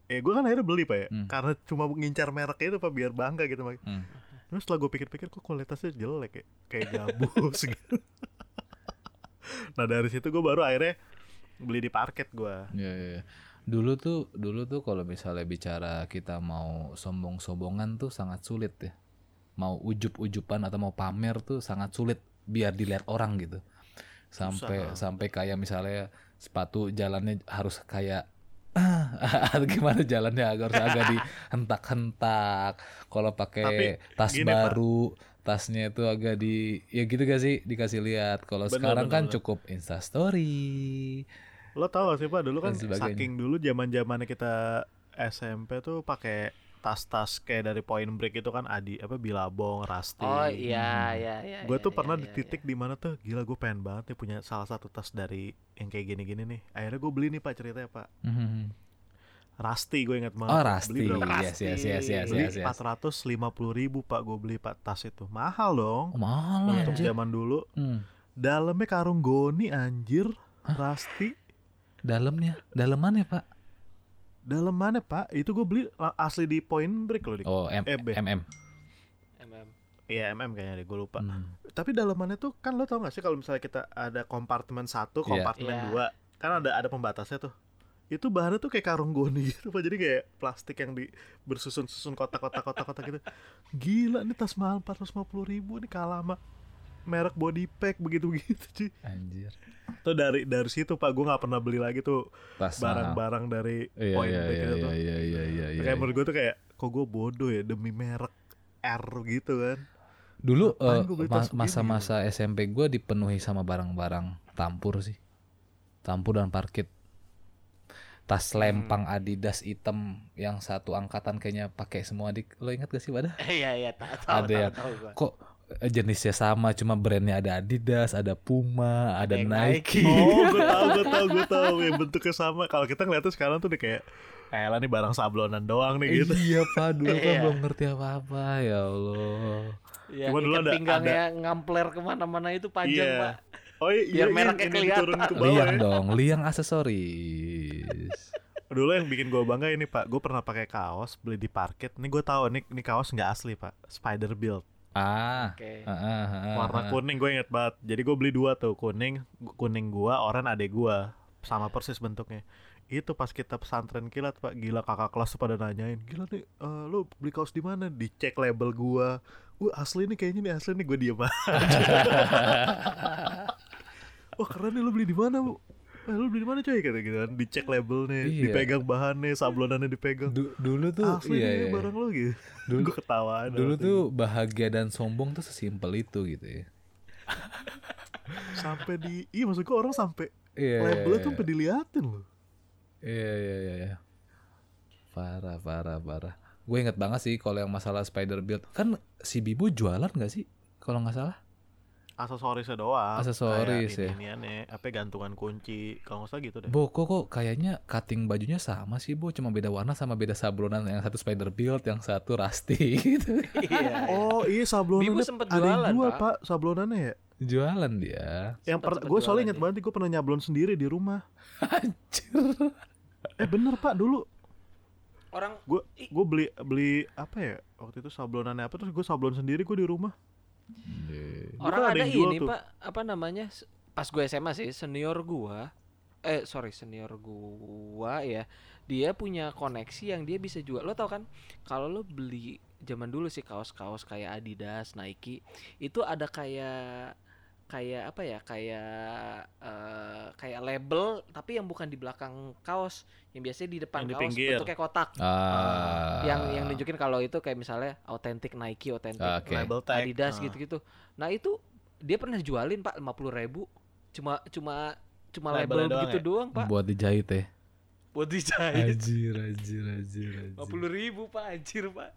eh gue kan akhirnya beli pak ya, Hmm. karena cuma ngincar mereknya itu pak biar bangga gitu pak. Hmm. Terus setelah gue pikir-pikir kok kualitasnya jelek ya, kayak gabus gitu. nah dari situ gue baru akhirnya beli di parket gue. Ya, ya, ya. Dulu tuh, dulu tuh kalau misalnya bicara kita mau sombong-sombongan tuh sangat sulit ya. Mau ujub-ujuban atau mau pamer tuh sangat sulit biar dilihat orang gitu. Sampai sampai kayak misalnya sepatu jalannya harus kayak ah, gimana jalannya agar agak dihentak-hentak. Kalau pakai tas gini, Pak. baru, tasnya itu agak di ya gitu gak sih dikasih lihat. Kalau sekarang bener, kan bener. cukup Insta story. Lo tau gak sih pak dulu kan saking dulu zaman zamannya kita SMP tuh pakai tas-tas kayak dari Point Break itu kan Adi apa Bilabong, Rasti. oh iya Mhm. iya iya Gue iya, tuh iya, pernah iya, di titik di mana tuh gila gue pengen banget nih punya salah satu tas dari yang kayak gini-gini nih. Akhirnya gue beli nih pak ceritanya pak. Mhm. Rasti gue inget banget. Oh Beli Rasti, berapa? yes yes yes yes Beli empat ratus lima puluh ribu pak gue beli pak tas itu mahal dong. Oh, mahal Untuk anjir. zaman dulu Hmm. dalamnya karung goni anjir. Rasti Dalamnya, dalamannya pak. Dalam mana pak? Itu gue beli asli di Point Break loh. Dik. Oh M Eh, B. MM. MM. Iya MM kayaknya deh gue lupa. Hmm. Tapi dalamannya tuh kan lo tau gak sih kalau misalnya kita ada kompartemen satu, Iya. kompartemen Iya. dua, kan ada ada pembatasnya tuh. Itu bahannya tuh kayak karung goni gitu pak. Jadi kayak plastik yang di bersusun-susun kotak-kotak kotak-kotak gitu. Gila nih tas mahal 450 ribu nih kalah sama merek body pack begitu-begitu cuy. Anjir. Tuh dari dari situ pak gue nggak pernah beli lagi tuh Tas barang-barang dari Iya Point iya iya itu tuh. iya iya iya iya. iya. kayak menurut gue tuh kayak kok gue bodoh ya demi merek R gitu kan. Dulu eh, gua beli mas- tas begini masa-masa SMP gue dipenuhi sama barang-barang tampur sih. Tampur dan parkit. Tas lempang Adidas hitam yang satu angkatan kayaknya pakai semua dik. Lo ingat gak sih pada? iya iya tahu tahu Ada tahu, yang- tahu gua. Kok jenisnya sama cuma brandnya ada Adidas, ada Puma, ada yang Nike. Oh, gue tahu, gue tahu, gue tahu. Yang bentuknya sama. Kalau kita ngeliatnya sekarang tuh udah kayak, eh lah nih barang sablonan doang nih gitu. Iya pak, dulu kan belum ngerti apa-apa ya Allah. Iya, Cuma dulu ada- pinggangnya ngampler ke mana-mana itu panjang Iya. pak Oh iya, Biar iya, mereknya yang kelihatan. diturun ke bawah Liang ya. dong, liang aksesoris. Dulu yang bikin gue bangga ini pak, gue pernah pakai kaos beli di parket. Nih gue tahu nih, nih kaos nggak asli pak, Spider Build. Ah. Oke. ah, ah, ah, warna kuning gue inget banget. Jadi gue beli dua tuh kuning kuning gua oranye adek gua. Sama persis bentuknya. Itu pas kita pesantren kilat pak gila kakak kelas tuh pada nanyain gila nih eh, lu beli kaos di mana? Dicek label gua. Wah asli nih kayaknya nih asli nih. Gue diem aja. Wah keren nih lu beli di mana bu Eh, lu beli di mana coy kata gitu kan dicek labelnya Iya. dipegang bahannya sablonannya dipegang Du- dulu tuh asli iya, nih iya. barang lu gitu Dulu- gue ketawaan Dulu tuh bahagia dan sombong tuh sesimpel itu gitu ya. sampai di iya maksud gue orang sampai Iya. labelnya tuh sampai diliatin loh Iya iya iya iya. Parah parah parah. Gue inget banget sih kalau yang masalah spider build kan si Bibu jualan nggak sih kalau nggak salah? Aksesorisnya doang Aksesoris ya. iniannya apa gantungan kunci kalau nggak salah gitu deh Bo kok kayaknya cutting bajunya sama sih Bo cuma beda warna sama beda sablonan yang satu spider build yang satu rusty gitu. Iya. oh iya sablonannya Bibu sempet ada jualan, yang jual Pak. pak sablonannya ya Jualan dia. yang Sempet- per sempet gue soalnya inget banget gue pernah nyablon sendiri di rumah Anjir. eh bener pak dulu Orang gue gue beli beli apa ya waktu itu sablonannya apa terus gue sablon sendiri gue di rumah orang Bukan ada ada, ini tuh. pak apa namanya pas gue SMA sih senior gua eh sorry senior gua ya dia punya koneksi yang dia bisa jual lo tau kan kalau lo beli zaman dulu sih kaos-kaos kayak Adidas Nike itu ada kayak kayak apa ya kayak eh, kayak label tapi yang bukan di belakang kaos yang biasanya di depan Yang di kaos pinggir. bentuknya kotak Ah. yang yang nunjukin kalau itu kayak misalnya authentic Nike authentic Oke. label tag Adidas Ah. gitu-gitu. Nah itu dia pernah jualin pak 50.000 ribu cuma cuma cuma Labelnya label doang begitu ya? doang pak buat dijahit ya. buat dijahit Anjir anjir anjir anjir. 50.000 ribu pak anjir pak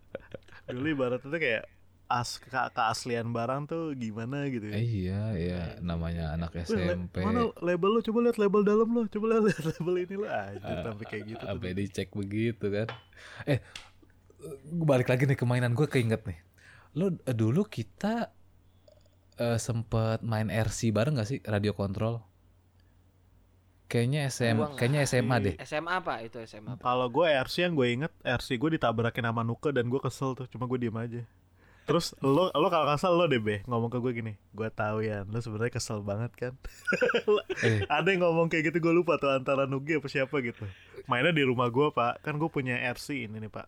dulu ibaratnya tuh kayak as ke keaslian barang tuh gimana gitu Eh, ya iya iya namanya anak Wih, le- SMP. mana label lo coba lihat label dalam lo coba lihat label ini lo aja sampai kayak gitu tuh Sampai dicek begitu kan. Eh, gue balik lagi nih ke mainan gue keinget nih. Lo eh, dulu kita eh, sempet main RC bareng gak sih radio kontrol? Kayaknya SM, kayaknya SMA deh. SMA pak itu SMA Kalau gue RC yang gue inget RC gue ditabrakin sama Nuke dan gue kesel tuh cuma gue diem aja Terus lo lo kalau kesel lo deh be ngomong ke gue gini gue tahu ya lo sebenarnya kesel banget kan Eh. Ada yang ngomong kayak gitu gue lupa tuh antara Nuge apa siapa gitu Mainnya di rumah gue pak kan gue punya RC ini nih pak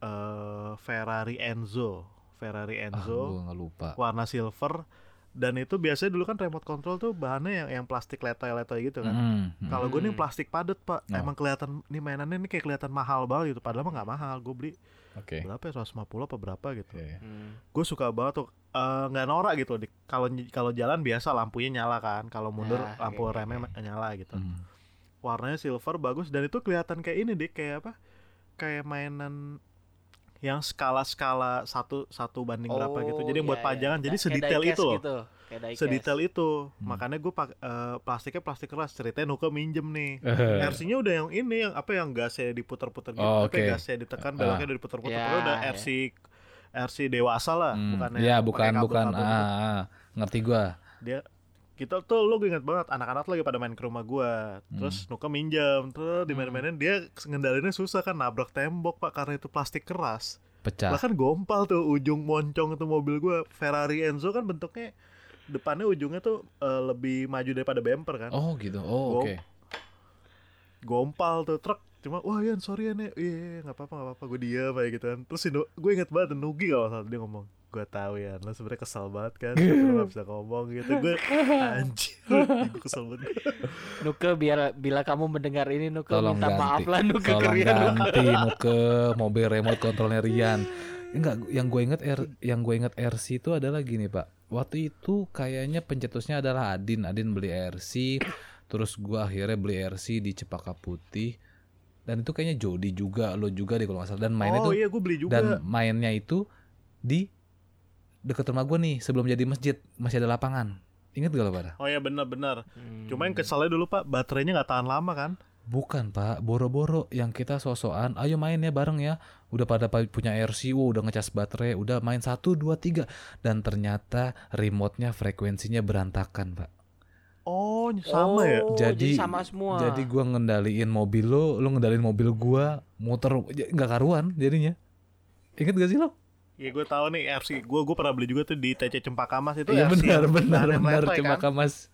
eh Ferrari Enzo Ferrari Ah, Enzo nggak lupa. warna silver dan itu biasanya dulu kan remote control tuh bahannya yang yang plastik letoy-letoy gitu kan Hmm, hmm. kalau gue nih plastik padat pak, Oh. emang kelihatan nih mainannya nih kayak kelihatan mahal banget gitu. Padahal mah nggak mahal. Gue beli Oke. berapa ya 150 apa berapa gitu. Oke. Hmm. Gue suka banget tuh eh, nggak norak gitu. Di- Kalau kalau jalan biasa lampunya nyala kan. Kalau mundur Ya, lampu oke, remnya oke. nyala gitu. Hmm. Warnanya silver bagus dan itu kelihatan kayak ini deh kayak apa? Kayak mainan yang skala-skala satu satu banding berapa gitu. Jadi yang buat iya, iya. pajangan. Jadi Kayak sedetail itu loh. gitu. Kayak. Sedetail itu. Hmm. Makanya gue pak eh, plastiknya plastik keras. Ceritanya Nuka minjem nih. Eh. RC-nya udah yang ini yang apa yang gasnya diputer-puter gitu, Oh, apa oke. gasnya ditekan belakangnya udah diputer-puter. Ya, Padahal udah ya. RC RC dewasa lah, Hmm. bukan Ya bukan bukan ah, ah, ngerti gua. Dia kita tuh lo inget banget anak-anak lagi pada main ke rumah gua terus Hmm. Nuka minjam terus dimain-mainin dia ngendalinnya susah kan nabrak tembok pak karena itu plastik keras Pecah. bahkan gompal tuh ujung moncong itu mobil gua Ferrari Enzo kan bentuknya depannya ujungnya tuh eh, lebih maju daripada bumper kan Oh gitu. Oh oke. gompal tuh truk cuma wah Yan sorry ya nih iya iya, nggak apa-apa nggak apa-apa gue diam kayak gitu kan terus gue inget banget Nugi kalau salah dia ngomong gue tahu ya lo sebenarnya kesal banget kan lo gak bisa ngomong gitu gue anjir gue kesel banget Nuke biar bila kamu mendengar ini Nuke Tolong minta ganti. maaf lah Nuke ke Tolong Rian, Nuke. ganti ke mobil remote kontrolnya Rian. Enggak, yang gue inget R, yang gue inget RC itu adalah gini pak. Waktu itu kayaknya pencetusnya adalah Adin. Adin beli RC, terus gue akhirnya beli RC di Cepaka Putih. Dan itu kayaknya Jody juga, lo juga deh kalau nggak salah. Dan mainnya oh tuh iya gue beli juga dan mainnya itu di deket rumah gue nih sebelum jadi masjid masih ada lapangan. Ingat gak lo pada? oh iya benar-benar Hmm. cuma yang kesalnya dulu pak baterainya nggak tahan lama kan Bukan pak, boro-boro yang kita sosokan, ayo main ya bareng ya. Udah pada pa- punya RC, wow, udah ngecas baterai, udah main satu dua tiga, dan ternyata remote-nya frekuensinya berantakan pak. oh sama ya Oh, Jadi- sama semua. Jadi gua ngendaliin mobil lo, lo ngendaliin mobil gua, muter j- nggak karuan jadinya. Ingat gak sih lo? Ya gue tahu nih RC gue gue pernah beli juga tuh di TC Cempaka Mas itu Iya benar benar bahannya benar ya kan? Mas.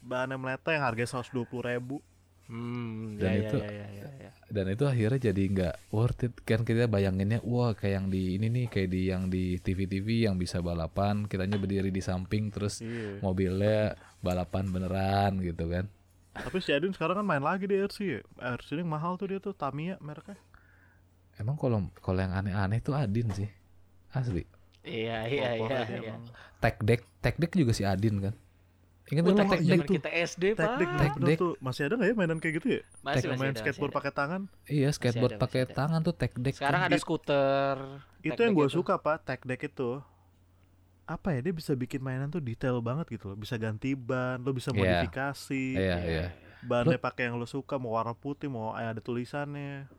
Bahannya meleto yang harganya 120 ribu Hmm, Dan ya, itu- ya, ya, ya, ya. Dan itu akhirnya jadi nggak worth it kan kita bayanginnya wah kayak yang di ini nih kayak di yang di TV-TV yang bisa balapan kitanya berdiri di samping terus Iya mobilnya balapan beneran gitu kan. Tapi si Adin sekarang kan main lagi di RC ya RC yang mahal tuh dia tuh Tamiya mereknya Emang kalau kalau yang aneh-aneh tuh Adin sih. Asli. Iya, iya, iya, iya. Tech deck, tech deck juga si Adin kan. Ingat Gua nggak tech tech zaman deck tuh? kita SD, Tech Pak. deck. tuh Masih ada gak ya mainan kayak gitu ya? Masih, masih main ada, skateboard pakai tangan Iya, skateboard pakai tangan tuh tech deck. Sekarang ada skuter. Itu yang gue suka pak Tech deck itu Apa ya dia bisa bikin mainan tuh detail banget gitu loh Bisa ganti ban Lo bisa Iya. modifikasi Iya, iya. Bannya pakai yang lo suka Mau warna putih Mau ada tulisannya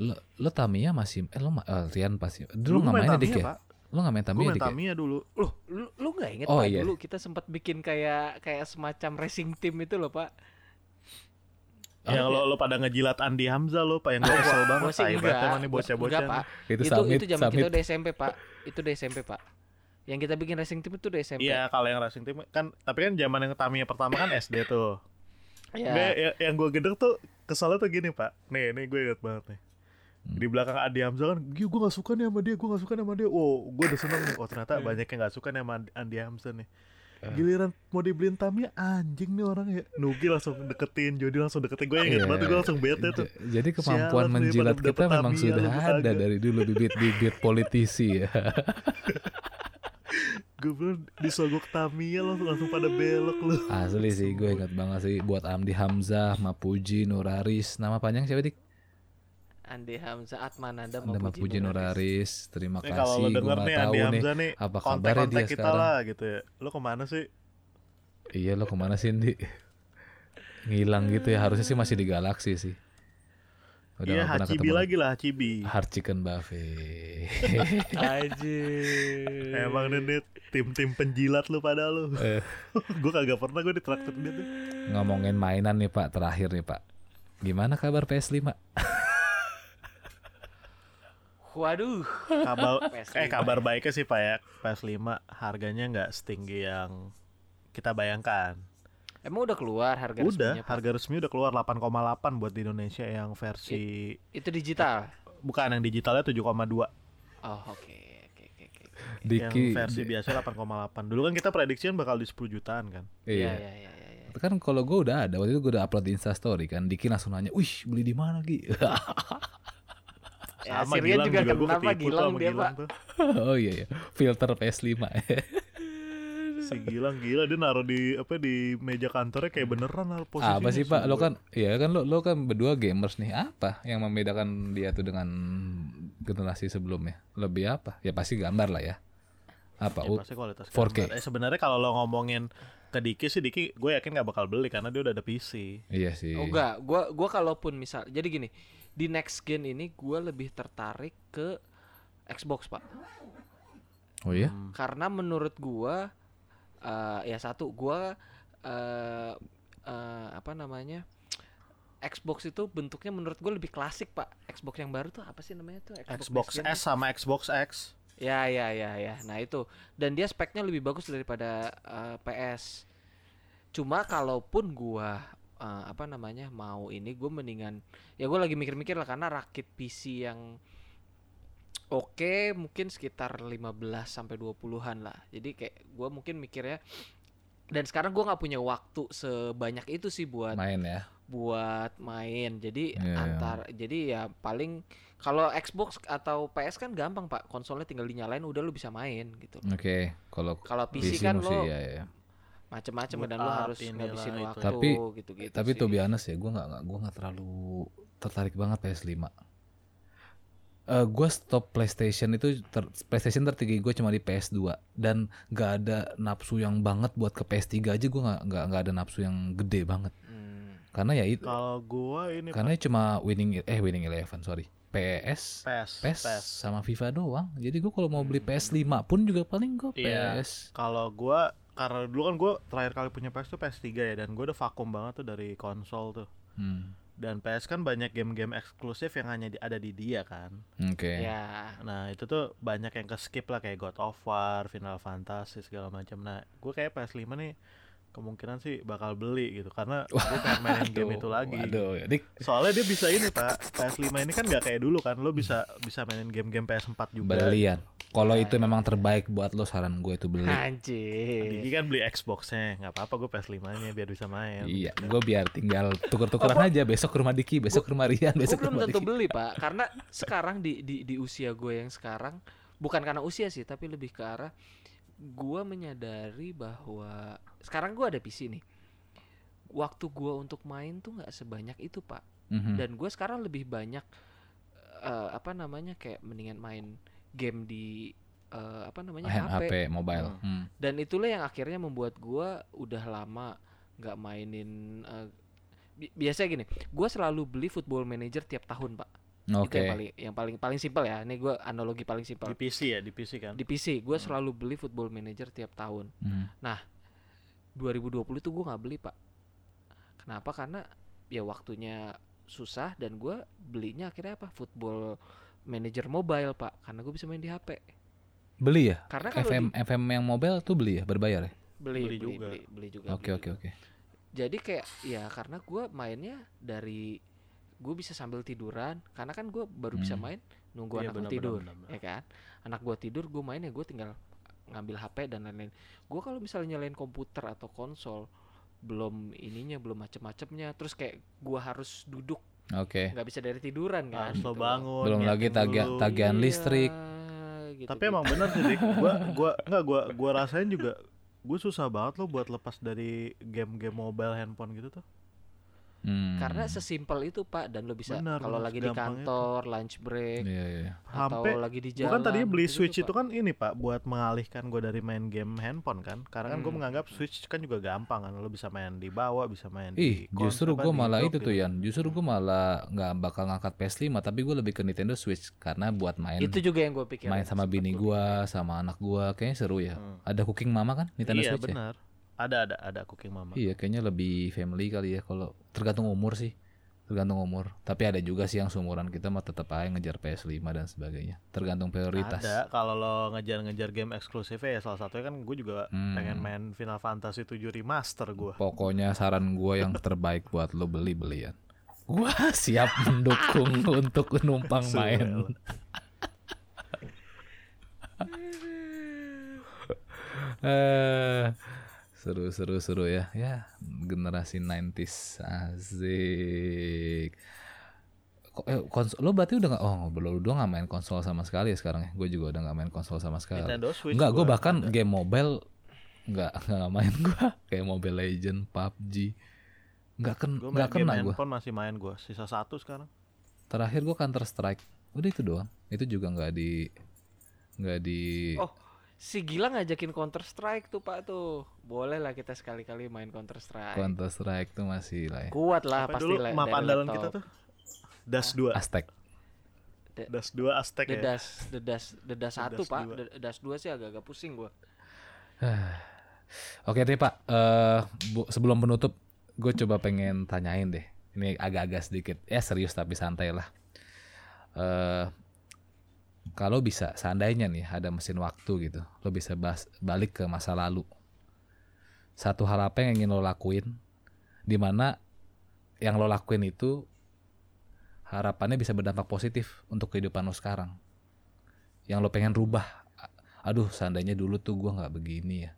Lo, lo Tamiya masih eh lo eh, Rian pasti. Dulu Dulu nggak main main Dik ya? pak Lo nggak main Gue Tamiya main Dik ya? Tamiya dulu Loh, lu, lu gak inget Oh, Pak iya. dulu kita sempat bikin kayak kayak semacam racing team itu loh Pak. Yang lo, lo pada ngejilat Andi Hamzah lo pak Yang gue kesel banget Gua sih enggak, gua- bocah-bocah Pak. Itu, Itu summit, itu zaman summit. kita udah SMP, Pak. Itu udah SMP, Pak. Yang kita bikin racing team itu udah SMP. Iya kalau yang racing team kan Tapi kan zaman yang Tamiya pertama kan SD tuh Iya. Nggak, ya- yang gue gedek tuh kesalnya tuh gini pak Nih, nih gue inget banget nih. Di belakang Adi Hamzah kan Gue gak suka nih sama dia, gue gak suka nih sama dia Wow, gue udah seneng nih Oh ternyata Hmm. banyak yang gak suka nih sama Andi- Andi Hamzah nih Eh. Giliran mau dibeliin Tamiya anjing nih orang ya Nugi langsung deketin, Jody langsung deketin Gue inget Iya. banget, gue langsung bete tuh Jadi kemampuan Sialan nih, menjilat pada kita memang Tamiya, sudah ada dari dulu bibit-bibit politisi ya. Gue bilang disogok Tamiya langsung, langsung pada belok lu Asli sih gue ingat banget sih buat Amdi Hamzah, Mapuji, Nuraris. Nama panjang siapa dik? Andi Hamzah Atmananda Ada Mapuji Nuraris. Terima Nih kalau lo kasih. Denger nih tahu Andi nih. Hamzah nih apa kabarnya Kontak-kontak dia kita sekarang. lah gitu ya Lo ke mana sih? Iya lo ke mana sih Indi? Ngilang gitu ya. Harusnya sih masih di galaksi sih. Udah Iya Hachibi ketemu. lagi lah Hachibi Hard chicken buffet. Anjir. Emang nih tim-tim penjilat lu pada lu. Eh. gue kagak pernah gue ditraktir dia tuh. Ngomongin mainan nih Pak, terakhir nih Pak. Gimana kabar PS5? Waduh. Kabar PS5. eh kabar baiknya sih Pak ya. PS5 harganya nggak setinggi yang kita bayangkan. Emang udah keluar harga udah, resminya, Pak? harga resmi udah keluar 8,8 buat di Indonesia yang versi Itu digital. bukan yang digitalnya 7,2. Oh, oke. Oke, oke, oke. Diki. Yang versi biasa 8,8. Dulu kan kita prediksian bakal di 10 jutaan kan. Iya, Iya. iya, iya, iya. iya. Kan kalau gue udah ada, waktu itu gue udah upload di Instastory kan. Diki langsung nanya, wih beli di mana Gi? Ya, Sama Sirian Gilang juga juga, gue kena, Pak. ketipu tuh Gilang dia, Gilang Pak. tuh. oh iya ya, filter PS5. Si Gilang gila dia naruh di apa di meja kantornya kayak beneran naruh posisinya. apa sih Pak? Lo kan, ya kan lo lo kan berdua gamers nih. Apa yang membedakan dia tuh dengan generasi sebelumnya? Lebih apa? Ya pasti gambar lah ya. Apa? Ya, U- pasti kualitas 4K. gambar. Eh sebenarnya kalau lo ngomongin ke Diki sih Diki gue yakin gak bakal beli karena dia udah ada PC. Iya sih. Oh enggak, gua gua kalaupun misal jadi gini, di next gen ini gua lebih tertarik ke Xbox, Pak. Oh iya? Hmm. Karena menurut gua eh ya satu gua eh eh, apa namanya? Xbox itu bentuknya menurut gue lebih klasik pak Xbox yang baru tuh apa sih namanya tuh Xbox gen S sama Xbox X. Ya ya ya ya. Nah itu dan dia speknya lebih bagus daripada eh, PS. Cuma kalaupun gua eh, apa namanya mau ini gue mendingan ya gue lagi mikir-mikir lah karena rakit PC yang oke mungkin sekitar 15 sampai 20-an lah. Jadi kayak gua mungkin mikirnya dan sekarang gua nggak punya waktu sebanyak itu sih buat Main ya. buat main. Jadi Iya, iya. antar jadi ya paling kalau Xbox atau PS kan gampang Pak, konsolnya tinggal dinyalain udah lu bisa main gitu. Oke, kalau Kalau PC, PC kan lo ya, ya. Macem-macem dan lo art harus ngabisin itu. waktu Tapi- gitu-gitu. Tapi sih. to be honest ya, gue nggak nggak- gua nggak terlalu tertarik banget PS5. Eh gue stop PlayStation itu ter- PlayStation tertinggi gue cuma di PS2 dan gak ada nafsu yang banget buat ke PS3 aja gue nggak nggak nggak ada nafsu yang gede banget Hmm. karena ya itu Kalau gua ini karena cuma winning eh winning eleven sorry PS PES, PES PES. sama FIFA doang jadi gue kalau mau beli PS5 pun juga paling gue Iya. PS Kalau gua karena dulu kan gua terakhir kali punya PS tuh PS3 ya dan gua udah vakum banget tuh dari konsol tuh. Hmm. dan PS kan banyak game-game eksklusif yang hanya di- ada di dia kan Oke. Ya. nah itu tuh banyak yang ke skip lah kayak God of War Final Fantasy segala macam nah gue kayak PS5 nih kemungkinan sih bakal beli gitu karena gue pengen mainin game itu lagi Waduh, Dik. soalnya dia bisa ini pak PS5 ini kan nggak kayak dulu kan lo bisa bisa mainin game-game PS4 juga Belian. Kalau itu memang terbaik buat lo saran gue itu beli. Anjir. Diki kan beli Xbox-nya nggak apa-apa gue PS5 nya biar bisa main Iya, gue biar tinggal tuker-tukeran aja besok ke rumah Diki, besok ke rumah Rian, besok ke belum rumah tentu Diki. beli pak, karena sekarang di di di usia gue yang sekarang bukan karena usia sih, tapi lebih ke arah gue menyadari bahwa sekarang gue ada PC nih. Waktu gue untuk main tuh nggak sebanyak itu pak, Mhm. dan gue sekarang lebih banyak eh, apa namanya kayak mendingan main game di eh, apa namanya HP. HP, mobile. Hmm. dan itulah yang akhirnya membuat gua udah lama nggak mainin bi- biasanya gini gua selalu beli football manager tiap tahun pak Oke. itu yang paling yang paling paling simpel ya ini gua analogi paling simpel di PC ya di PC kan di PC gua selalu beli football manager tiap tahun Hmm. 2020 itu gua nggak beli pak kenapa karena ya waktunya susah dan gua belinya akhirnya apa football manager mobile pak karena gue bisa main di HP Beli ya? karena kalau FM di- FM yang mobile tuh beli ya, berbayar ya? beli Beli beli juga. beli, beli juga Oke oke oke. jadi kayak ya karena gue mainnya dari gue bisa sambil tiduran karena kan gue baru bisa Hmm. main nunggu Iya, anak gue benar, tidur benar, benar. ya kan anak gue tidur gue main ya gue tinggal ngambil HP dan lain-lain gue kalau misalnya nyalain komputer atau konsol belum ininya belum macem-macemnya terus kayak gue harus duduk Oke. nggak bisa dari tiduran kan harus gitu. bangun Belum lagi tagihan- tagihan Iya, listrik. gitu, tapi gitu. emang bener sih dik gua gua nggak gua gua rasain juga gue susah banget lo buat lepas dari game-game mobile handphone gitu tuh Hmm. karena sesimpel itu pak dan lo bisa kalau lagi di segampang itu. kantor lunch break Iya iya. atau Sampai lagi di Gue jalan kan tadinya beli gitu-gitu, Switch Pak. itu kan ini pak buat mengalihkan gue dari main game handphone kan karena kan gue Hmm. menganggap Switch kan juga gampang kan lo bisa main di bawah bisa main Ih, di justru gue malah itu gitu. tuh Yan. Justru gue malah nggak bakal ngangkat PS5, tapi gue lebih ke Nintendo Switch karena buat main itu juga yang gue pikir main sama bini gua, sama anak gua, kayaknya seru ya. Hmm. Ada Cooking Mama kan Nintendo iya Switch ya? benar ada ada ada Cooking Mama Iya, kayaknya lebih family kali ya kalau tergantung umur sih. Tergantung umur. Tapi ada juga sih yang seumuran kita mah tetap aja ngejar PS5 dan sebagainya. Tergantung prioritas. ada kalau lo ngejar-ngejar game eksklusif ya salah satunya kan gue juga Hmm. pengen main Final Fantasy 7 remaster gue Pokoknya saran gua yang terbaik buat lo beli belian. Gua siap mendukung untuk numpang main. Eh, seru seru seru ya ya generasi 90s asik Kok- eh, konsol lo berarti udah nggak oh belum udah nggak main konsol sama sekali ya sekarang ya gue juga udah nggak main konsol sama sekali Nintendo Switch Enggak, gue bahkan ada. game mobile nggak nggak main gue kayak Mobile Legend, PUBG, nggak ken nggak kena gue. handphone masih main gue Sisa satu sekarang Terakhir gue Counter Strike, udah itu doang. Itu juga nggak di nggak di. Oh, si Gilang ngajakin Counter Strike tuh Pak tuh. Boleh lah kita sekali-kali main Counter Strike. Counter Strike tuh masih lah ya. Kuat lah Apa pasti dulu lah map dari andalan laptop. kita tuh Das 2 Aztec. Das 2 Aztec ya Dedas, Dedas, Dedas satu Dedas Pak. dua. De- Dedas dua sih agak-agak pusing gua. Oke deh Pak, Eh, bu- sebelum penutup, gue coba pengen tanyain deh. Ini agak-agak sedikit, ya serius tapi santai lah. Eh, kalau bisa, seandainya nih ada mesin waktu gitu, lo bisa bas- balik ke masa lalu. Satu hal apa yang ingin lo lakuin, di mana yang lo lakuin itu harapannya bisa berdampak positif untuk kehidupan lo sekarang. Yang lo pengen rubah, aduh seandainya dulu tuh gue nggak begini ya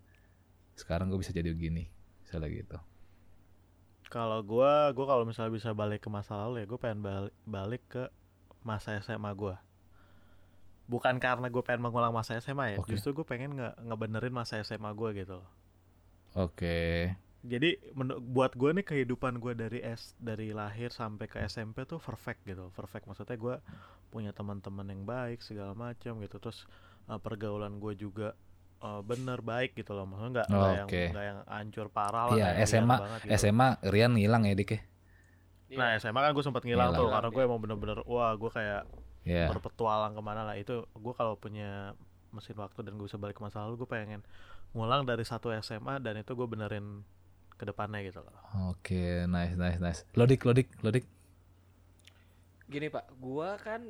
sekarang gue bisa jadi begini misalnya gitu Kalau gua, gua kalau misalnya bisa balik ke masa lalu ya gue pengen balik, balik ke masa SMA gua. Bukan karena gue pengen mengulang masa SMA ya, Oke. justru gue pengen nge ngebenerin masa SMA gua gitu. loh. oke Jadi menu- buat gue nih kehidupan gue dari S dari lahir sampai ke SMP tuh perfect gitu, perfect. Maksudnya gue punya teman-teman yang baik segala macam gitu, terus uh, pergaulan gue juga uh, bener baik gitu loh, maksudnya nggak nggak yang Oke. nggak yang hancur parah lah. Iya, yang SMA banget gitu. SMA Rian ngilang ya dik ya Nah SMA kan gue sempat ngilang Ngilang. tuh karena gue emang bener-bener wah gue kayak ya berpetualang ke mana lah itu gue kalau punya mesin waktu dan gue bisa balik ke masa lalu gue pengen ngulang dari satu SMA dan itu gue benerin ke depannya gitu loh. oke nice nice nice lodik lodik lodik Gini pak, gua kan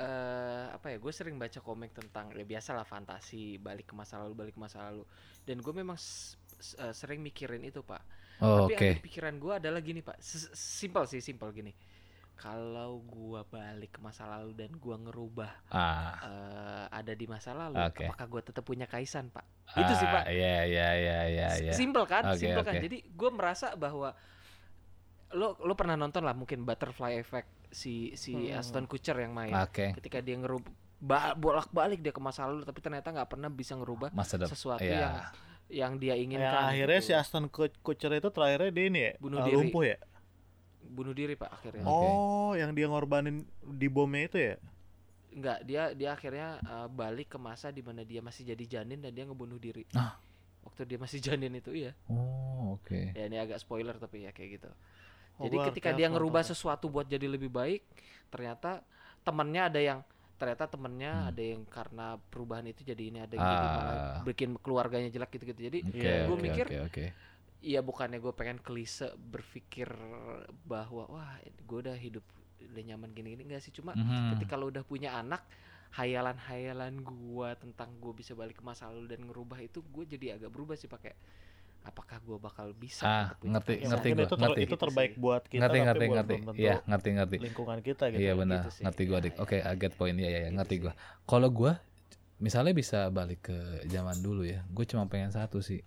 eh apa ya? Gue sering baca komik tentang ya biasa lah fantasi, balik ke masa lalu, balik ke masa lalu. Dan gue memang eh, sering mikirin itu pak. Oh, Tapi di pikiran gue adalah gini pak, S- simpel sih, simpel gini. Kalau gua balik ke masa lalu dan gua ngerubah Ah. eh, ada di masa lalu, Oke. apakah gua tetap punya kaisan pak? Itu sih pak. Ah, Iya, iya, iya, iya, S- iya. Simpel kan, Oke, simpel kan. oke. Jadi gue merasa bahwa lo lo pernah nonton lah mungkin Butterfly Effect si si Hmm. Aston Kutcher yang main. Oke. Ketika dia ngerubah ba- bolak-balik dia ke masa lalu tapi ternyata nggak pernah bisa ngerubah Masa sesuatu Iya. yang yang dia Ya, inginkan. akhirnya gitu. si Aston Kut- Kutcher itu terakhirnya dia ini ya Bunuh uh, diri. lumpuh ya. Bunuh diri pak akhirnya. Oh, yang dia ngorbanin di bomnya itu ya? Enggak, dia dia akhirnya uh, balik ke masa di mana dia masih jadi janin dan dia ngebunuh diri. Ah. Waktu dia masih janin itu iya. Oh, oke. Ya ini agak spoiler tapi ya kayak gitu. Oh, Jadi ketika dia ngerubah ya. sesuatu buat jadi lebih baik, ternyata temannya ada yang ternyata temennya Hmm. ada yang karena perubahan itu jadi ini ada yang jadi malah Ah. bikin keluarganya jelek gitu-gitu. Jadi Oke, Iya, gua oke, mikir- oke, oke. Iya bukannya gue pengen klise berpikir bahwa wah gue udah hidup udah nyaman gini-gini enggak sih cuma Mhm. ketika lo udah punya anak hayalan-hayalan gua tentang gue bisa balik ke masa lalu dan ngerubah itu gue jadi agak berubah sih pakai apakah gue bakal bisa Ah, ngerti, Ya, ngerti itu, ter- ngerti. itu terbaik buat kita ngerti, tapi ngerti, buat ngerti. Iya, ngerti, ngerti. lingkungan kita gitu. Iya benar, gitu sih. ngerti gua dik. Iya, Oke, iya. I get point ya, ya, ya, Gitu ngerti gua. Kalau gua misalnya bisa balik ke zaman dulu ya, gue cuma pengen satu sih,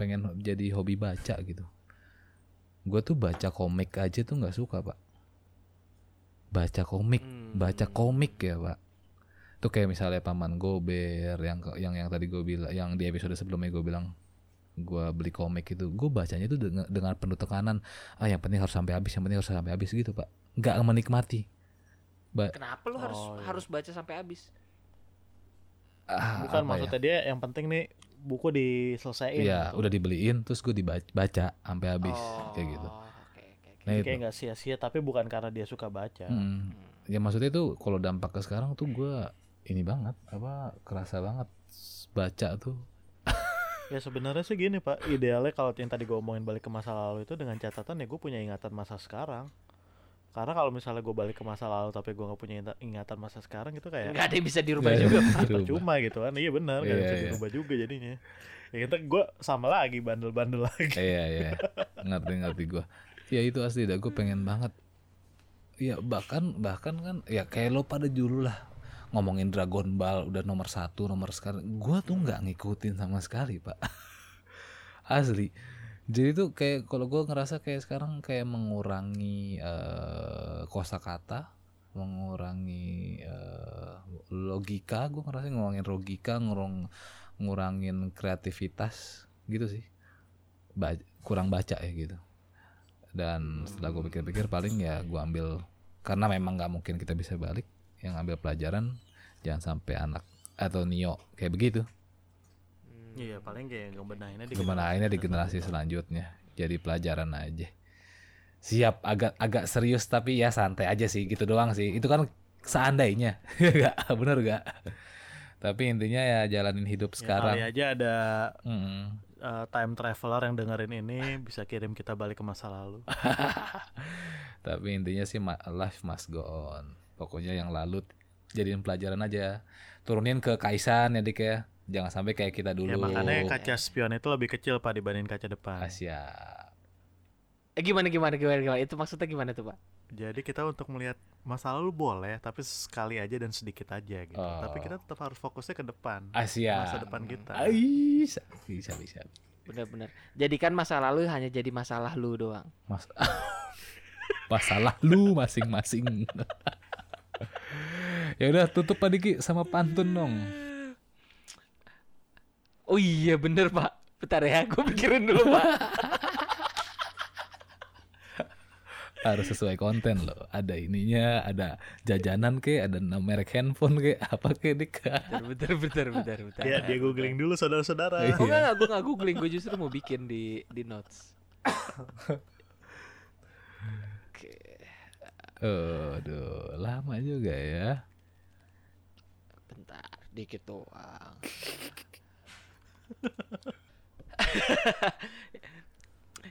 pengen jadi hobi baca gitu. Gue tuh baca komik aja tuh nggak suka pak. Baca komik, Hmm. baca komik ya pak. Tuh kayak misalnya paman Gober yang yang yang tadi gue bilang, yang di episode sebelumnya gue bilang gue beli komik itu, gue bacanya tuh dengan, dengan penuh tekanan. Ah yang penting harus sampai habis, yang penting harus sampai habis gitu pak. Nggak menikmati. Ba- kenapa lo harus Oh, iya. harus baca sampai habis ah, Bukan maksudnya dia yang penting nih buku diselesaiin. Iya, gitu. udah dibeliin terus gue dibaca sampai habis Oh, kayak gitu. oke, oke. Nah, Jadi itu. kayak nggak sia-sia tapi bukan karena dia suka baca. Hmm. Ya maksudnya tuh kalau dampak ke sekarang tuh gue ini banget apa kerasa banget baca tuh. Ya sebenarnya sih gini pak, idealnya kalau yang tadi gue omongin balik ke masa lalu itu dengan catatan ya gue punya ingatan masa sekarang. Karena kalau misalnya gue balik ke masa lalu tapi gue nggak punya ingata- ingatan masa sekarang itu kayak nggak ada yang bisa dirubah Nggak juga percuma gitu kan. Iya benar, nggak Iya, bisa iya. dirubah juga jadinya. Ya kita gue sama lagi bandel-bandel lagi. Iya iya ngerti ngerti gue. Ya itu asli dah gue pengen banget. Ya bahkan bahkan kan ya kayak lo pada dulu lah ngomongin Dragon Ball udah nomor satu nomor sekarang. Gue tuh nggak ngikutin sama sekali pak. asli. Jadi tuh kayak kalau gue ngerasa kayak sekarang kayak mengurangi eh kosakata, mengurangi eh, logika. Gue ngerasa ngurangin logika, ngurang ngurangin kreativitas gitu sih. Ba- kurang baca ya gitu. Dan setelah gue pikir-pikir paling ya gue ambil karena memang nggak mungkin kita bisa balik, yang ambil pelajaran jangan sampai anak atau Nio kayak begitu. Iya paling kayak ngebenahinnya di ini di generasi selanjutnya jadi pelajaran aja. Siap agak agak serius tapi ya santai aja sih gitu doang sih. Itu kan seandainya. Enggak, bener gak? Tapi intinya ya jalanin hidup Ya, sekarang. kali aja ada Mm. uh, time traveler yang dengerin ini bisa kirim kita balik ke masa lalu. Tapi intinya sih life must go on. Pokoknya yang lalu jadiin pelajaran aja. Turunin ke Kaisan ya Dik ya. Jangan sampai kayak kita dulu. Ya makanya kaca spion itu lebih kecil pak dibanding kaca depan. Asia. eh gimana gimana gimana gimana itu maksudnya gimana tuh pak Jadi kita untuk melihat masa lalu boleh, tapi sekali aja dan sedikit aja gitu. Oh. Tapi kita tetap harus fokusnya ke depan. Asia. Masa depan kita. Bisa, bisa, bisa. benar-benar jadikan masa lalu hanya jadi masalah lu doang Mas masalah lu masing-masing. ya udah tutup Pak Diki sama pantun dong. Oh iya bener pak bentar ya gue pikirin dulu pak Harus sesuai konten loh. Ada ininya, ada jajanan ke, ada nama merek handphone ke, apa ke Dik. bentar bentar bentar bentar Dia dia googling dulu saudara-saudara. Iya. Oh enggak, gue gak googling, gue justru mau bikin di di notes. Oke, Aduh, lama juga ya. bentar, dikit doang.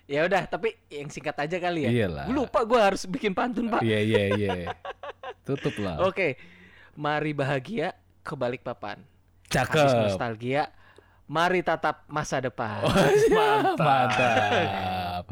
Ya udah, tapi yang singkat aja kali ya. Iyalah. Gue lupa gue harus bikin pantun, Pak. Iya iya iya. Tutup lah. Oke. Mari bahagia ke balik papan. Cakep. nostalgia, mari tatap masa depan. Mantap.